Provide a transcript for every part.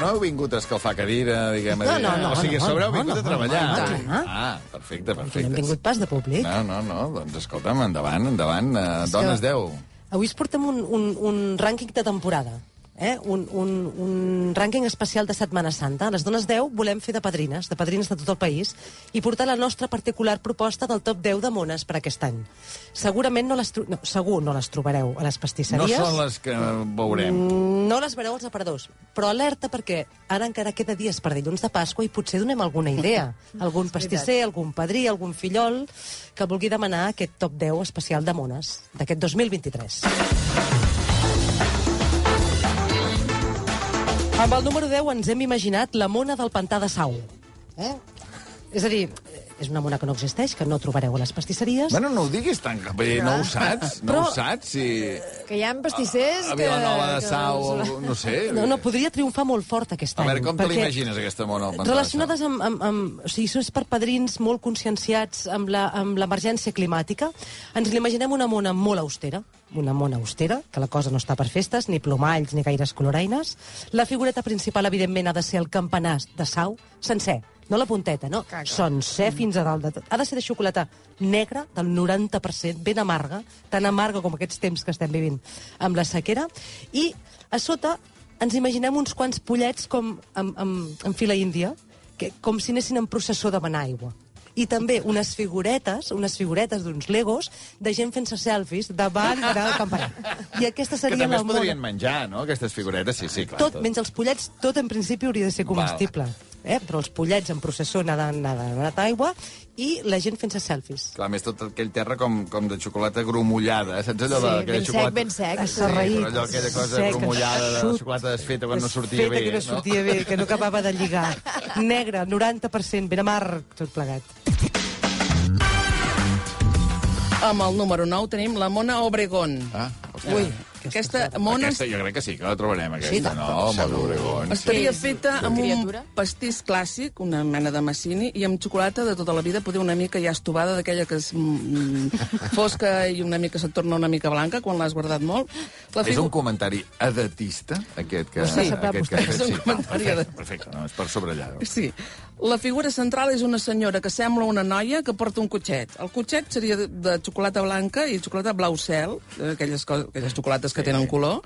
no heu vingut a escalfar cadira, diguem... No, no, no, O sigui, a sobre heu vingut a treballar. Ah, perfecte, No hem perfecte. vingut pas de públic. No, no, no, doncs escolta'm, endavant, endavant. És dones que 10. Avui us portem un, un, un rànquing de temporada. Eh? Un, un, un rànquing especial de Setmana Santa. Les dones 10 volem fer de padrines, de padrines de tot el país, i portar la nostra particular proposta del top 10 de mones per aquest any. Segurament no les, tro- no, segur no les trobareu a les No pastisseries. són les que veurem. Mm, No les veureu als aparadors, però alerta perquè ara encara queda dies per dilluns de Pasqua i potser donem alguna idea. Algun pastisser, algun padrí, algun fillol que vulgui demanar aquest top 10 especial de mones d'aquest 2023. Amb el número 10 ens hem imaginat la mona del pantà de Sau. Eh? És a dir, és una mona que no existeix, que no trobareu a les pastisseries. Bueno, no ho diguis tant, que bé, no ho saps, no Però- ho saps, si... Que hi ha pastissers A que... Vilanova de que- Sau, o no sé... No, no, podria triomfar molt fort aquest A any. veure, com te l'imagines, aquesta mona Relacionades amb, amb, amb... O sigui, és per padrins molt conscienciats amb la- amb l'emergència climàtica. Ens l'imaginem una mona molt austera, una mona austera, que la cosa no està per festes, ni plomalls, ni gaires coloraines. La figureta principal, evidentment, ha de ser el campanar de Sau, sencer, no la punteta, no? Clar. Sencer fins a dalt de tot. Ha de ser de xocolata negra, del 90%, ben amarga, tan amarga com aquests temps que estem vivint amb la sequera, i a sota ens imaginem uns quants pollets com amb, amb, amb fila índia, que, com si anessin en processó de benar aigua. I també unes figuretes, unes figuretes d'uns legos de gent fent-se selfies davant del campanar. I aquesta Que seria també la es podrien menjar, no?, aquestes figuretes, sí, sí, clar. Tot, menys els pollets, tot en principi hauria de ser comestible. Eh? Però els pollets en processó nedant, nedant, nedant aigua i la gent fent-se selfies. Clar, més, tot aquell terra com, com de xocolata grumollada, saps allò de... Sí, aquella ben sec, xocolata... ben sec. Sí, però allò, aquella cosa sec, grumollada de la xocolata desfeta quan no sortia bé, que no sortia bé, que no acabava de lligar. Negre, 90%, ben amarg, tot plegat. Amb el número 9 tenim la Mona Obregón. Ah, hòstia. Ui, aquesta mona Aquesta jo crec que sí, que la trobarem, aquesta, Sí, no? Molt d'Obregón. estaria és feta amb un pastís clàssic, una mena de massini, i amb xocolata de tota la vida, poder una mica ja estovada, d'aquella que és mm, fosca i una mica se't torna una mica blanca quan l'has guardat molt. La És figu- un comentari edatista, aquest que... Sí, aquest que és un sí. comentari perfecte, edat- perfecte, no, és per subratllar-ho. Sí. La figura central és una senyora que sembla una noia que porta un cotxet. El cotxet seria de, de xocolata blanca i xocolata blau cel, eh, aquelles, aquelles xocolates que tenen color,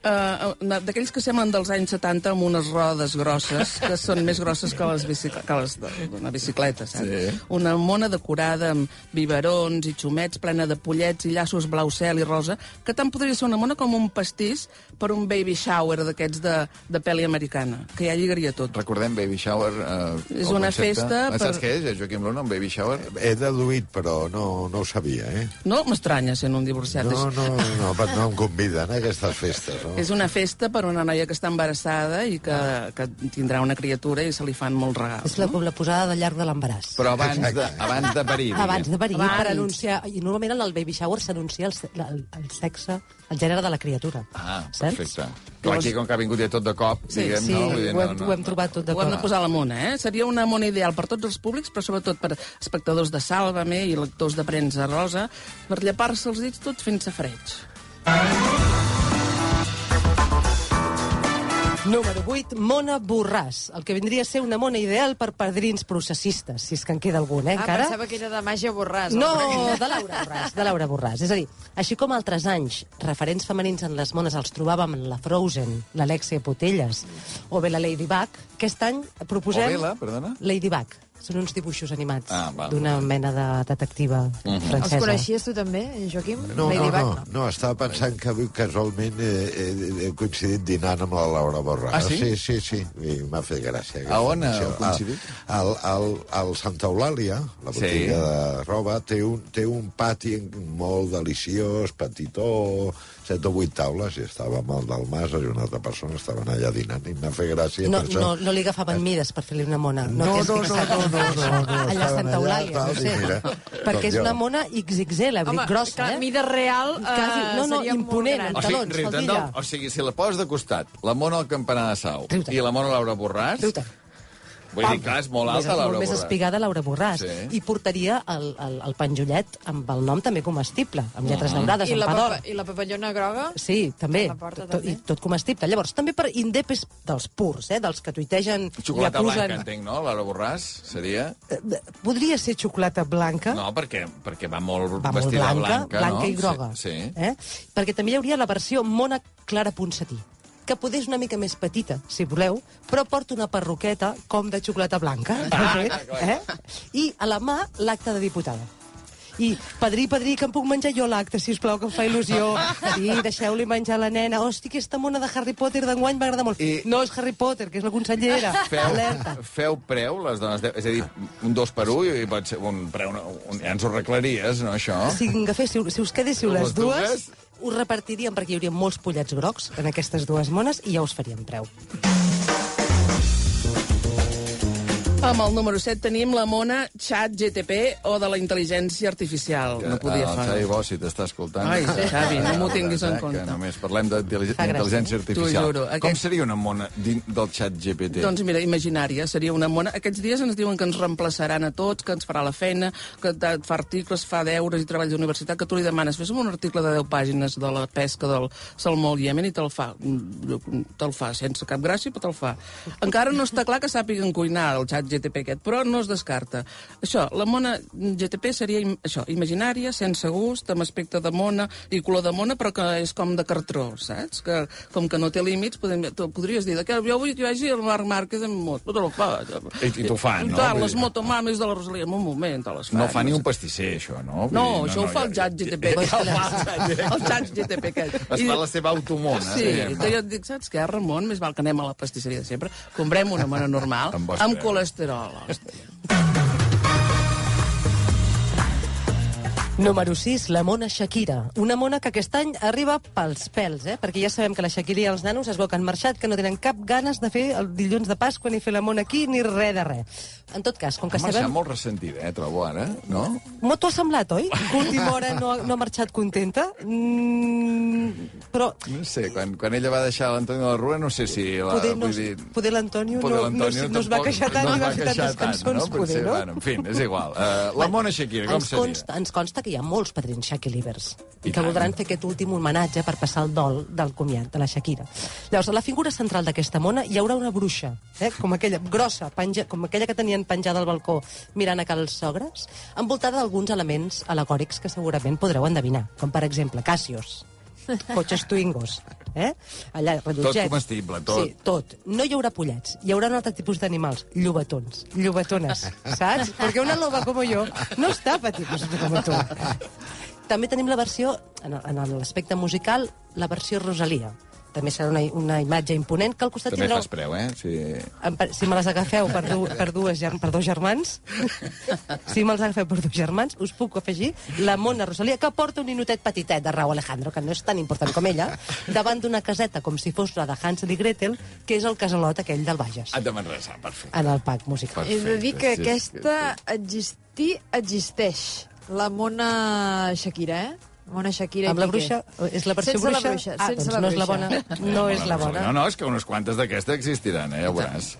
Uh, d'aquells que semblen dels anys 70 amb unes rodes grosses, que són més grosses que les, bicic que les de- d'una bicicleta, saps? Sí. Una mona decorada amb biberons i xumets, plena de pollets i llaços blau cel i rosa, que tant podria ser una mona com un pastís per un baby shower d'aquests de, de pel·li americana, que ja lligaria tot. Recordem Baby Shower... Eh, És una concepte. festa Ah, Saps per- què és, eh, Joaquim Luna, un Baby Shower? He deduït, però no, no ho sabia, eh? No m'estranya sent un divorciat. No, no, no, no, no em conviden a aquestes festes, no? És una festa per una noia que està embarassada i que, que tindrà una criatura i se li fan molts regals. És la, la posada de llarg de l'embaràs. Però abans de, abans de parir, Abans de parir, Abans. per anunciar... I normalment en el baby shower s'anuncia el, se- el, el sexe, el gènere de la criatura. Ah, Saps? perfecte. Clar, aquí, com que ha vingut ja tot de cop, Sí, diguem, Sí, no? Vull dir, ho, hem, ho hem trobat tot de Ho hem de cop. posar a la mona, eh? Seria una mona ideal per tots els públics, però sobretot per espectadors de Sálvame i lectors de premsa rosa, per llepar-se els dits tot fent-se freig. Número 8, Mona Borràs, el que vindria a ser una mona ideal per padrins processistes, si és que en queda algun, eh, Ah, encara? pensava que era de màgia borràs. No, de Laura Borràs, de Laura Borràs. És a dir, així com altres anys, referents femenins en les mones els trobàvem en la Frozen, l'Alexia Potelles, o bé la Ladybug, aquest any proposem... O bé la, perdona? Ladybug. Són uns dibuixos animats Ah, d'una mena de detectiva Els francesa. coneixies tu també, Joaquim? No, no, no, no, estava pensant que avui casualment he, he, he coincidit dinant amb la Laura Borràs. Ah, sí? Sí, sí, sí, i m'ha fet gràcia. A on heu menció. coincidit? Al, al, al Santa Eulàlia, la Sí. botiga de roba, té un, té un pati molt deliciós, petitó, set o vuit taules, i estava amb el del Mas, i una altra persona, estaven allà dinant, i m'ha fet gràcia No, per això. no, no li agafaven mides per fer-li una mona. No, no, no, fixat? no, no, no, no, Allà a Santa Eulàlia, no sé. mira, Perquè com és una mona XXL, veritat, grossa, clar, eh? mida real eh, Quasi, no, no, seria imponent, molt O gran. sigui, Talons, o sigui, si la poses de costat, la mona al campanar de Sau i la mona Laura Borràs. Vull dir, clar, és molt alta, Laura molt més Borràs. espigada Laura Borràs. Sí. I portaria el, el, el penjollet amb el nom també comestible, amb lletres daurades, I amb la, pa d'or. papa, I la papallona groga? Sí, també. Porta, tot, també. I tot comestible. Llavors, també per indepes dels purs, eh, dels que tuitegen Xocolata acusen... blanca, entenc, no? Laura Borràs, seria? Eh, Podria ser xocolata blanca, No, perquè, perquè va molt va molt vestida blanca, blanca, blanca no? i groga. Sí, sí. Eh? Perquè també hi hauria la versió Mona Clara Ponsatí que poder és una mica més petita, si voleu, però porta una perruqueta com de xocolata blanca. també, eh? I a la mà l'acte de diputada. I, padrí, padrí, que em puc menjar jo l'acte, si us plau, que em fa il·lusió. Padrí, deixeu-li menjar la nena. Hosti, aquesta mona de Harry Potter d'enguany m'agrada molt. I- No és Harry Potter, que és la consellera. Feu, Alerta. feu preu, les dones... De... És a dir, un dos per un i pot ser un preu... Un... Ja ens ho arreglaries, no, això? Si, agaféssiu, si us quedéssiu les Les dues, dues? Us repartiríem perquè hi hauria molts pollets grocs en aquestes dues mones i ja us faríem preu. Amb el número 7 tenim la mona xat GTP o de la intel·ligència artificial. No podia el fer. Xavi Bosch, si t'està escoltant... Ai, Xavi, no m'ho tinguis en Eh, compte. Que només parlem d'intel·ligència artificial. Juro, aquest- Com seria una mona del xat GPT? Doncs mira, imaginària, seria una mona... Aquests dies ens diuen que ens reemplaçaran a tots, que ens farà la feina, que et fa articles, fa deures i treballs d'universitat, que tu li demanes, fes un article de 10 pàgines de la pesca del salmó al Iemen i te'l fa. Te'l fa, sense cap gràcia, però te'l fa. Encara no està clar que sàpiguen cuinar el xat GTP aquest, però no es descarta. Això, la mona GTP seria im això, imaginària, sense gust, amb aspecte de mona i color de mona, però que és com de cartró, saps? Que, com que no té límits, podem, podries dir que jo vull que hi vagi el Marc Márquez moto, te lo fa. I- i t'ho fan, no? Clar, les motomames de la Rosalia, en un moment te les fan. No fa ni un pastisser, això, no? Vull No, dir, això ho fa el ja- xat GTP. El xat GTP aquest. Es fa la seva automona. Sí, no? que jo et dic, saps què, Ramon? Més val que anem a la pastisseria de sempre, comprem una mona normal, Amb amb, vostre- amb colesterol, hòstia. Número 6, la mona Shakira. Una mona que aquest any arriba pels pèls, eh? perquè ja sabem que la Shakira i els nanos es veu que han marxat, que no tenen cap ganes de fer el dilluns de Pasqua, ni fer la mona aquí, ni res de res. En tot cas, com que Ha sabem... molt ressentida, eh, trobo ara, no? Molt t'ho ha semblat, oi? Última hora no, ha- no ha marxat contenta? Mm, però No sé, quan, quan ella va deixar l'Antonio de la Rua, no sé si... La, poder, no, dir, poder l'Antonio no, no, no, no es va queixar tant no es va fer tantes tant, cançons, no? poder, no? Bueno, en fi, és igual. Uh, la Mona Shakira, com ens seria? consta, ens consta que hi ha molts padrins Shakilivers I i que voldran fer aquest últim homenatge per passar el dol del comiat de la Shakira. Llavors, a la figura central d'aquesta mona hi haurà una bruixa, eh? com aquella, grossa, penja, com aquella que tenien penjada al balcó mirant a cals sogres, envoltada d'alguns elements alegòrics que segurament podreu endevinar, com per exemple Cassios, cotxes Twingos, eh? allà, rellotgets. comestible, tot. Sí, tot. No hi haurà pollets, hi haurà un altre tipus d'animals, llobatons, llobatones, saps? Perquè una loba com jo no està patint com tu. També tenim la versió, en l'aspecte musical, la versió Rosalia. També serà una, una imatge imponent que al costat També tindrà... fas preu, eh? Pa- Si me les agafeu per, du, per, dues, per dos germans, si me'ls agafeu per dos germans, us puc afegir la Mona Rosalia, que porta un ninotet petitet de Raúl Alejandro, que no és tan important com ella, davant d'una caseta com si fos la de Hansel i Gretel, que és el casalot aquell del Bages, Ah, de Manresa, perfecte. en el pack musical. Perfecte, He de dir que sí, aquesta existir existeix. La mona Shakira, eh? Mona Shakira Amb i la Piqué. bruixa, és la versió sense bruixa? La bruixa ah, sense doncs la no és la bruixa. bona. No és la bona. No, no, és que unes quantes d'aquestes existiran, eh? Ja ho veuràs.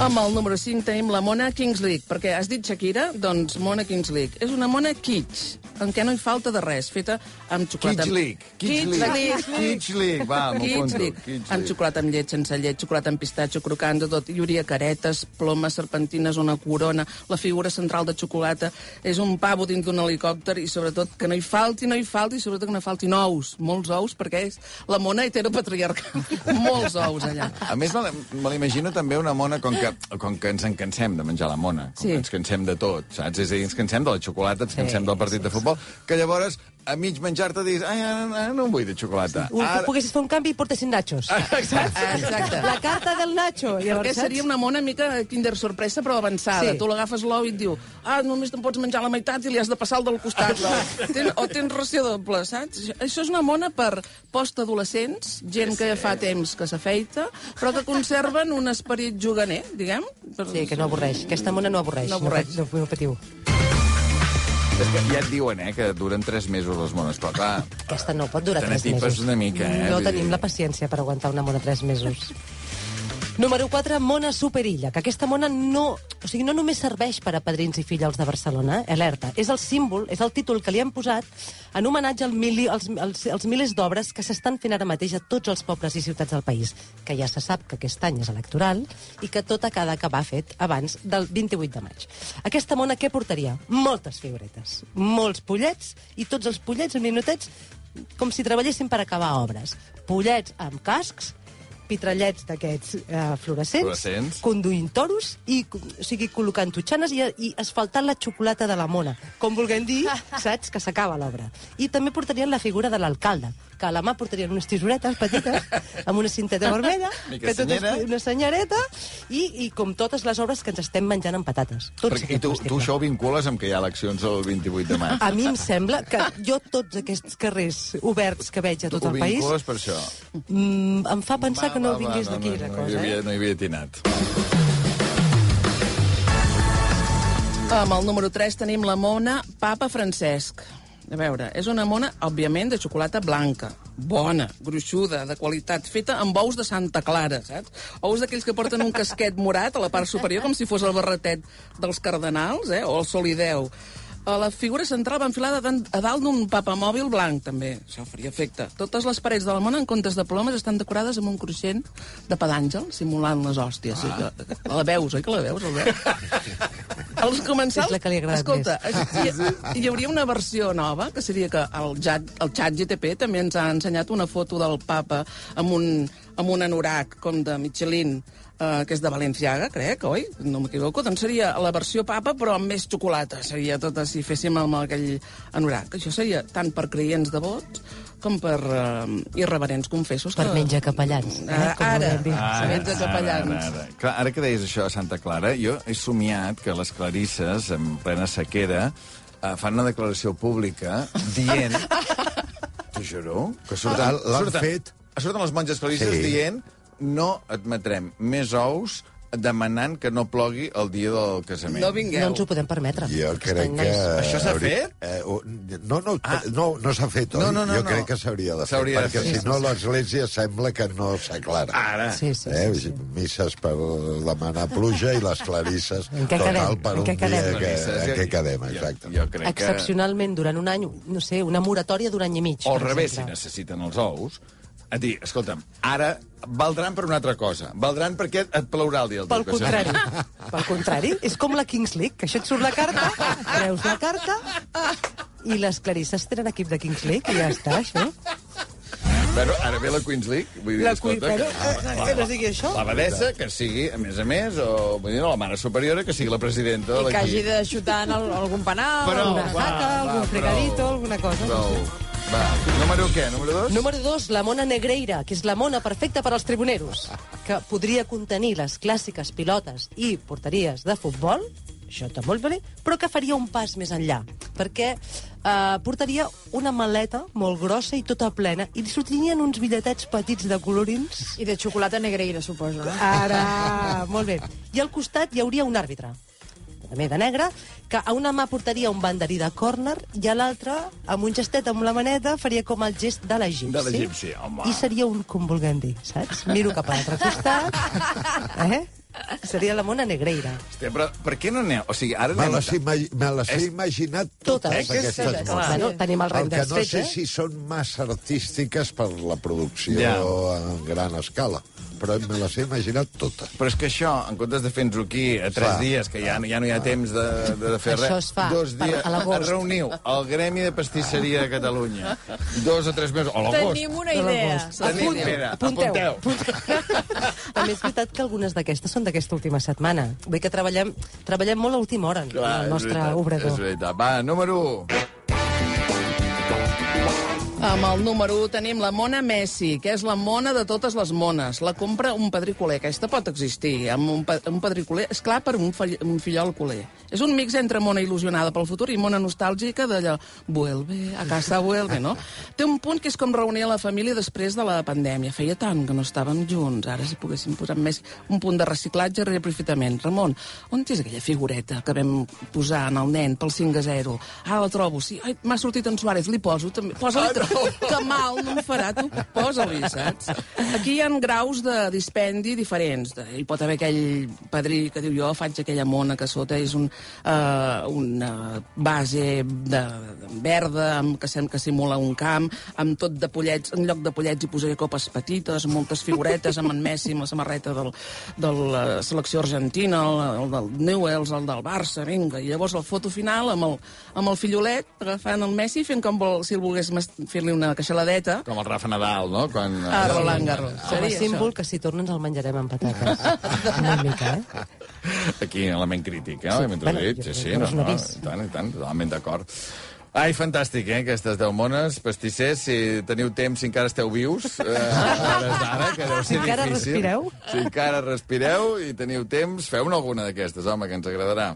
Amb el número 5 tenim la Mona Kings League, perquè has dit Shakira, doncs Mona Kings League. És una mona kitsch, en què no hi falta de res, feta amb xocolata... Kids League. Kids Kids League. Kids League, va, m'ho apunto. League. Amb xocolata amb llet, sense llet, xocolata amb pistatxo, crocant, de tot. Hi hauria caretes, plomes, serpentines, una corona, la figura central de xocolata. És un pavo dins d'un helicòpter i, sobretot, que no hi falti, no hi falti, i sobretot que no faltin ous. Molts ous, perquè és la mona heteropatriarcal. Molts ous, allà. A més, me l'imagino també una mona com que, com que ens en cansem de menjar la mona, com Sí. que ens cansem de tot, saps? És a dir, ens cansem de la xocolata, ens cansem del partit de futbol, que llavors, a mig menjar-te, dius, ai, ara, ara no en vull de xocolata. Un, Ara... Poguessis fer un canvi i portessin nachos. Exacte. La carta del nacho. Llavors, Perquè seria una mona mica Kinder Sorpresa, però avançada. Sí. Tu l'agafes l'ou i et diu ah, només te'n pots menjar la meitat i li has de passar el del costat. Ten, o tens ració doble, saps? Això és una mona per postadolescents, gent que ja fa temps que s'afeita, però que conserven un esperit juganer, diguem. Per... Sí, que no avorreix. Aquesta mona no avorreix. No avorreix. No, no, no patiu. És que ja et diuen, eh, que duren 3 mesos les mones, però clar, Aquesta no pot durar Te tres n'atipes mesos. una mica, eh? No tenim la paciència per aguantar una mona tres mesos. Número 4, Mona Superilla, que aquesta mona no, o sigui, no només serveix per a padrins i fillols de Barcelona, eh? alerta, és el símbol, és el títol que li han posat en homenatge al mili, als, als, als milers d'obres que s'estan fent ara mateix a tots els pobles i ciutats del país, que ja se sap que aquest any és electoral i que tot ha d'acabar fet abans del 28 de maig. Aquesta mona què portaria? Moltes figuretes, molts pollets i tots els pollets en minutets com si treballessin per acabar obres. Pollets amb cascs, pitrallets d'aquests eh, fluorescents, Fluorescents. conduint toros i o sigui, col·locant totxanes i, i asfaltant la xocolata de la mona. Com vulguem dir, saps, que s'acaba l'obra. I també portarien la figura de l'alcalde, que a la mà portarien unes tisoretes petites amb una cinteta vermella, que tot és una senyereta, i, i com totes les obres que ens estem menjant amb patates. Tot Perquè, I tu, tu això ho vincules amb que hi ha eleccions el 28 de maig. A mi em sembla que jo tots aquests carrers oberts que veig a tot ho el país vincules per això. mm, em fa pensar Va, que no va, vingués va, d'aquí no, la no, cosa. hi havia, eh? no hi havia tinat. Amb el número 3 tenim la mona Papa Francesc. A veure, és una mona, òbviament, de xocolata blanca, bona, gruixuda, de qualitat, feta amb ous de Santa Clara, saps? Ous d'aquells que porten un casquet morat a la part superior, com si fos el barretet dels cardenals, eh? o el solideu. A la figura central va enfilada a dalt d'un papamòbil blanc, també. Això faria efecte. Totes les parets de la mona, en comptes de plomes, estan decorades amb un cruixent de pedàngel, simulant les hòsties. Ah. La veus, oi que la veus? Veus? Els comensals... És la que li Escolta, hi, hi hauria una versió nova, que seria que el, chat, el xat GTP també ens ha ensenyat una foto del papa amb un, amb un anorac com de Michelin, eh, que és de Valenciaga, crec, oi? No m'equivoco. Doncs seria la versió papa, però amb més xocolata. Seria tot si féssim amb aquell anorac. Això seria tant per creients devots com per uh, irreverents confessos. Per que... menja capellans. Eh? Ara, com ara, dir. ara, menja capellans. Ara, ara. Clar, ara que deies això a Santa Clara, jo he somiat que les clarisses, en plena sequera, eh, fan una declaració pública dient... T'ho juro? Que surten, L'han surten, fet. Surten les monges clarisses Sí. dient no admetrem més ous demanant que no plogui el dia del casament. No vingueu. No ens ho podem permetre. Jo crec que... Això s'ha fet? Eh, no, no, Ah. no, no s'ha fet, oi? No, no, no, jo no. crec que s'hauria de fer, S'hauria de perquè fer. si no l'Església sembla que no s'aclara. Ara. Sí, sí, eh? sí, sí. Misses per demanar pluja i les clarisses En què total quedem? per En un què quedem? dia que, en què jo- quedem, jo- exacte. Jo crec que... Excepcionalment, durant un any, no sé, una moratòria d'un any i mig. O al revés, si necessiten els ous, a dir, escolta'm, ara valdran per una altra cosa. Valdran perquè et plourà el dia del Pel contrari. Pel contrari. És com la Kings League, que això et surt la carta, treus la carta, i les clarisses tenen equip de Kings League, i ja està, això. Però ara ve la Queens League. Vull dir, La escolta, Queen- que, però, eh, que no sigui això. L'abadessa, que sigui, a més a més, o vull dir, la mare superiora, que sigui la presidenta de I que hagi l'equip. de xutar en el, algun penal. Però- alguna va, Jaca, va, algun fregadito, alguna cosa. Prou. Va, número què? Número dos? Número 2, la mona negreira, que és la mona perfecta per als tribuneros, que podria contenir les clàssiques pilotes i porteries de futbol, això està molt bé, però que faria un pas més enllà, perquè eh, portaria una maleta molt grossa i tota plena, i li sortirien uns bitlletets petits de colorins. I de xocolata negreira, suposo. Eh? Ara, molt bé. I al costat hi hauria un àrbitre, també de negre, que a una mà portaria un banderí de córner i a l'altra, amb un gestet amb la maneta, faria com el gest de l'egipci. De l'egipci, home. I seria un, com vulguem dir, saps? Miro cap a l'altre costat, eh? Seria la mona negreira. Hòstia, però per què no aneu? O sigui, ara Me les, ima me les he És- imaginat Totes. totes, Eh aquestes Clar. mones. Bueno, tenim el El que no sé eh? si són massa artístiques per la producció Ja. en gran escala, però me les he imaginat totes. Però és que això, en comptes de fer-nos-ho aquí a tres Clar. dies, que ja, ja no hi ha temps de, de fer Això res, es fa dos dies, a l'agost. reuniu el Gremi de Pastisseria de Catalunya, dos o tres mesos, o a l'agost. Tenim una De idea. Tenim, Apunteu, mira, apunteu. apunteu. També és veritat que algunes d'aquestes són d'aquesta última setmana. Vull que treballem, treballem molt a última hora en Clar, el és nostre veritat, obrador. És veritat. Va, número 1. Amb el número 1 tenim la mona Messi, que és la mona de totes les mones. La compra un padrí culer. Aquesta pot existir, amb un, pa un padrí culer. És clar, per un, un fillol culer. És un mix entre mona il·lusionada pel futur i mona nostàlgica d'allò... Vuelve, a casa vuelve, no? Té un punt que és com reunir la família després de la pandèmia. Feia tant que no estàvem junts. Ara si poguéssim posar més un punt de reciclatge i reaprofitament. Ramon, on és aquella figureta que vam posar en el nen pel 5 a 0? Ara la trobo. Sí, m'ha sortit en Suárez. Li poso també. Posa-li... que mal no em farà, tu posa-li, saps? Aquí hi ha graus de dispendi diferents. Hi pot haver aquell padrí que diu jo faig aquella mona que sota és un, uh, una base de, verda amb, que sembla que simula un camp, amb tot de pollets, en lloc de pollets hi posaré copes petites, moltes figuretes, amb en Messi amb la samarreta del, de la selecció argentina, el, el del Newells, el del Barça, vinga, i llavors el foto final amb el, amb el fillolet agafant el Messi fent com vol, si el volgués mas- fer-li una queixaladeta Com el Rafa Nadal, no? Quan, a Roland Garros. Com a Seria símbol això. que si torna ens el menjarem amb patates. Una mica, eh? Aquí, element crític, eh? Sí, Sí, bueno, dit, jo- sí, sí, no, no, i tant, i tant, totalment d'acord. Ai, fantàstic, eh, aquestes deu mones. Pastissers, si teniu temps, si encara esteu vius, eh, a hores d'ara, que deu ser Si encara difícil. respireu. Si encara respireu i teniu temps, feu-ne alguna d'aquestes, home, que ens agradarà.